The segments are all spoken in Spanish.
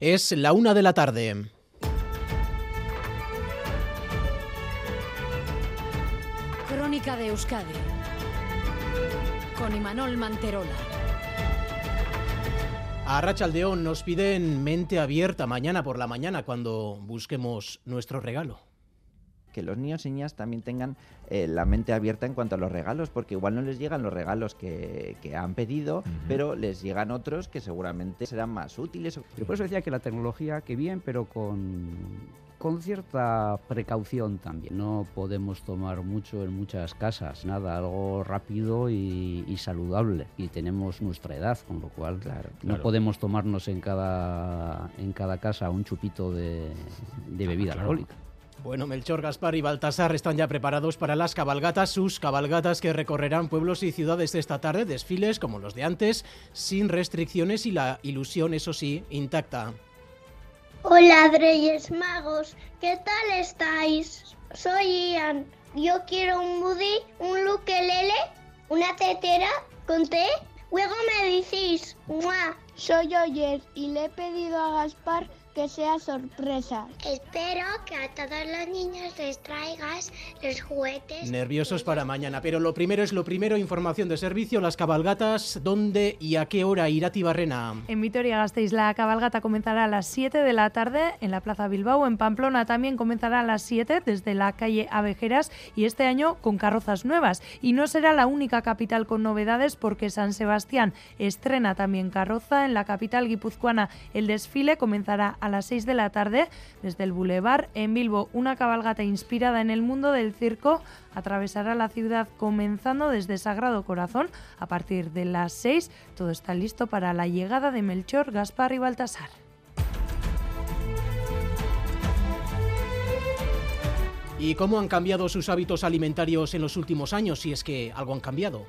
Es la una de la tarde. Crónica de Euskadi con Imanol Manterola. A Rachaldeón nos piden mente abierta mañana por la mañana cuando busquemos nuestro regalo que los niños y niñas también tengan eh, la mente abierta en cuanto a los regalos, porque igual no les llegan los regalos que, han pedido, pero les llegan otros que seguramente serán más útiles. Yo por eso decía que la tecnología, que bien, pero con, con cierta precaución también. No podemos tomar mucho en muchas casas, nada, algo rápido y, saludable. Y tenemos nuestra edad, con lo cual claro, no podemos tomarnos en cada, en cada casa un chupito de, bebida alcohólica. Bueno, Melchor, Gaspar y Baltasar están ya preparados para las cabalgatas, sus cabalgatas que recorrerán pueblos y ciudades esta tarde, desfiles como los de antes, sin restricciones y la ilusión, eso sí, intacta. Hola, Reyes Magos, ¿qué tal estáis? Soy Ian. Yo quiero un budí, un lukelele, una tetera con té. Luego me decís, ¡Mua! Soy Oyer y le he pedido a Gaspar que sea sorpresa. Espero que a todos los niños les traigas los juguetes. Nerviosos para mañana, pero lo primero es lo primero, información de servicio, las cabalgatas, ¿dónde y a qué hora irá Tibarrena? En Vitoria-Gasteiz la cabalgata comenzará a las 7 de la tarde en la Plaza Bilbao, en Pamplona también comenzará a las 7 desde la calle Avejeras y este año con carrozas nuevas. Y no será la única capital con novedades porque San Sebastián estrena también carroza en la capital guipuzcoana. El desfile comenzará a a las 6 de la tarde desde el Boulevard en Bilbo. Una cabalgata inspirada en el mundo del circo atravesará la ciudad comenzando desde Sagrado Corazón. A partir de las 6 todo está listo para la llegada de Melchor, Gaspar y Baltasar. ¿Y cómo han cambiado sus hábitos alimentarios en los últimos años, si es que algo han cambiado?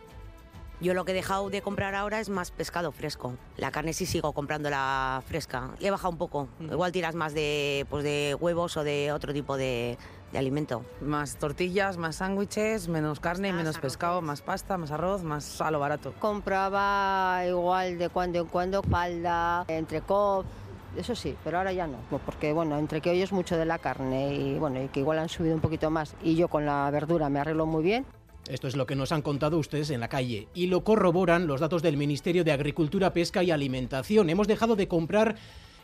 Yo lo que he dejado de comprar ahora es más pescado fresco. La carne sí sigo comprando la fresca. Le he bajado un poco. Mm. Igual tiras más de, pues de huevos o de otro tipo de, alimento. Más tortillas, más sándwiches, menos carne, menos pescado, más pasta, más arroz, más a lo barato. Compraba igual de cuando en cuando falda, entrecot, eso sí, pero ahora ya no, porque bueno, entre que hoy es mucho de la carne y bueno, y que igual han subido un poquito más y yo con la verdura me arreglo muy bien. Esto es lo que nos han contado ustedes en la calle y lo corroboran los datos del Ministerio de Agricultura, Pesca y Alimentación. Hemos dejado de comprar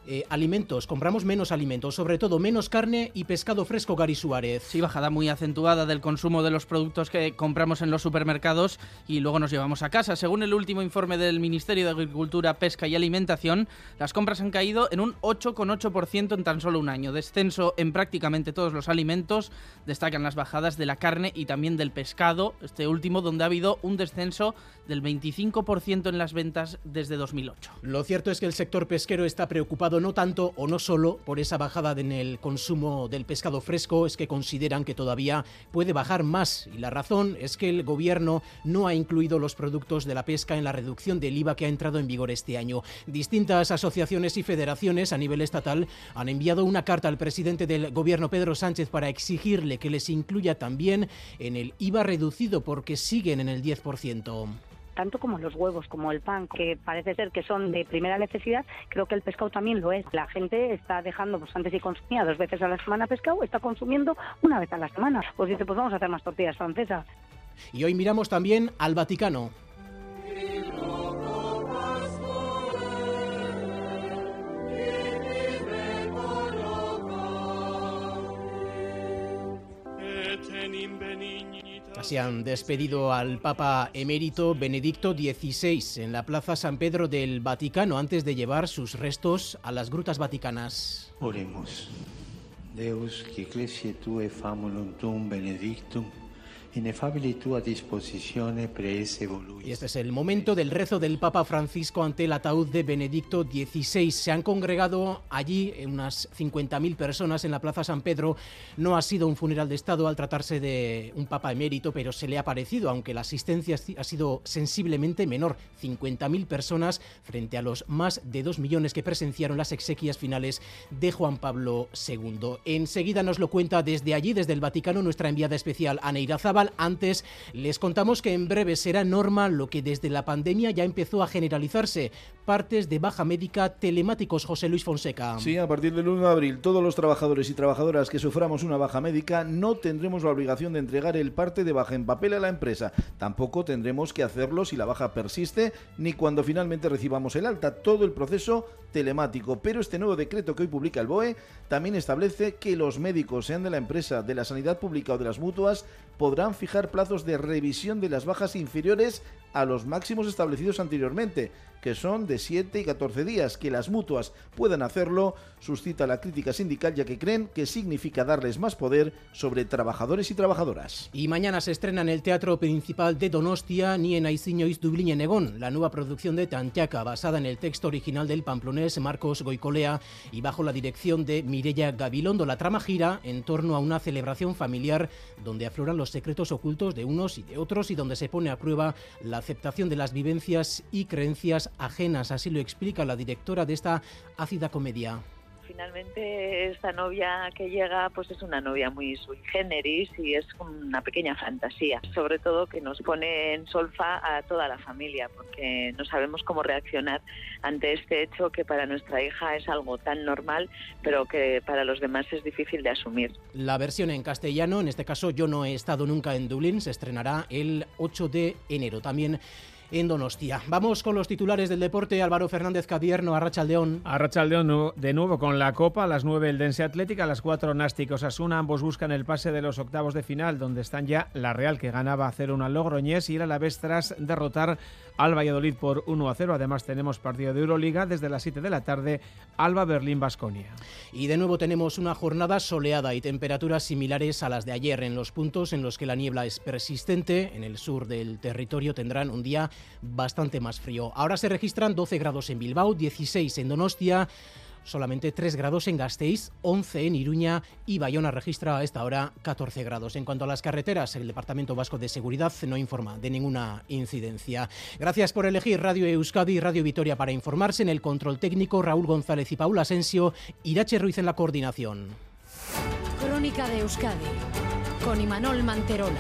eh, alimentos, compramos menos alimentos, sobre todo menos carne y pescado fresco, Gary Suárez. Sí, bajada muy acentuada del consumo de los productos que compramos en los supermercados y luego nos llevamos a casa. Según el último informe del Ministerio de Agricultura, Pesca y Alimentación, las compras han caído en un 8,8% en tan solo un año. Descenso en prácticamente todos los alimentos. Destacan las bajadas de la carne y también del pescado, este último donde ha habido un descenso del 25% en las ventas desde 2008. Lo cierto es que el sector pesquero está preocupado no tanto o no solo por esa bajada en el consumo del pescado fresco, es que consideran que todavía puede bajar más y la razón es que el gobierno no ha incluido los productos de la pesca en la reducción del IVA que ha entrado en vigor este año. Distintas asociaciones y federaciones a nivel estatal han enviado una carta al presidente del gobierno Pedro Sánchez para exigirle que les incluya también en el IVA reducido porque siguen en el 10% tanto como los huevos, como el pan, que parece ser que son de primera necesidad, creo que el pescado también lo es. La gente está dejando, pues antes si consumía dos veces a la semana pescado, está consumiendo una vez a la semana. Pues dice, pues vamos a hacer más tortillas francesas. Y hoy miramos también al Vaticano. Se han despedido al Papa emérito Benedicto XVI en la Plaza San Pedro del Vaticano antes de llevar sus restos a las grutas vaticanas. Oremos. Deus, que famulum tum benedictum, y este es el momento del rezo del Papa Francisco ante el ataúd de Benedicto XVI. Se han congregado allí unas 50.000 personas en la Plaza San Pedro. No ha sido un funeral de Estado al tratarse de un Papa emérito, pero se le ha parecido, aunque la asistencia ha sido sensiblemente menor. 50.000 personas frente a los más de 2 millones que presenciaron las exequias finales de Juan Pablo II. Enseguida nos lo cuenta desde allí, desde el Vaticano, nuestra enviada especial, Aneira Zabal Antes les contamos que en breve será norma lo que desde la pandemia ya empezó a generalizarse, partes de baja médica telemáticos, José Luis Fonseca. Sí, a partir del 1 de abril, todos los trabajadores y trabajadoras que suframos una baja médica no tendremos la obligación de entregar el parte de baja en papel a la empresa. Tampoco tendremos que hacerlo si la baja persiste ni cuando finalmente recibamos el alta. Todo el proceso telemático. Pero este nuevo decreto que hoy publica el BOE también establece que los médicos, sean de la empresa, de la sanidad pública o de las mutuas, podrán fijar plazos de revisión de las bajas inferiores a los máximos establecidos anteriormente, que son de 7 y 14 días. Que las mutuas puedan hacerlo suscita la crítica sindical ya que creen que significa darles más poder sobre trabajadores y trabajadoras. Y mañana se estrena en el Teatro Principal de Donostia ni en Aiziñois Dublín Negón, la nueva producción de Tantiaca, basada en el texto original del pamplonés Marcos Goicolea y bajo la dirección de Mirella Gabilondo. La trama gira en torno a una celebración familiar donde afloran los secretos ocultos de unos y de otros y donde se pone a prueba la aceptación de las vivencias y creencias ajenas, así lo explica la directora de esta ácida comedia finalmente esta novia que llega pues es una novia muy sui generis y es una pequeña fantasía, sobre todo que nos pone en solfa a toda la familia porque no sabemos cómo reaccionar ante este hecho que para nuestra hija es algo tan normal pero que para los demás es difícil de asumir. La versión en castellano, en este caso yo no he estado nunca en Dublín, se estrenará el 8 de enero. También en Donostia. Vamos con los titulares del deporte. Álvaro Fernández Cadierno, Arrachaldeón. Arrachaldeón de nuevo con la Copa, a las 9 el Dense Atlética, a las 4 Násticos Asuna. Ambos buscan el pase de los octavos de final, donde están ya la Real, que ganaba a 0-1 al Logroñés, y la vez tras derrotar al Valladolid por 1 0. Además, tenemos partido de Euroliga desde las 7 de la tarde, Alba Berlín Basconia. Y de nuevo tenemos una jornada soleada y temperaturas similares a las de ayer en los puntos en los que la niebla es persistente. En el sur del territorio tendrán un día bastante más frío. Ahora se registran 12 grados en Bilbao, 16 en Donostia solamente 3 grados en Gasteiz, 11 en Iruña y Bayona registra a esta hora 14 grados. En cuanto a las carreteras, el Departamento Vasco de Seguridad no informa de ninguna incidencia. Gracias por elegir Radio Euskadi y Radio Vitoria para informarse. En el control técnico, Raúl González y Paula Asensio, Irache Ruiz en la coordinación. Crónica de Euskadi con Imanol Manterola.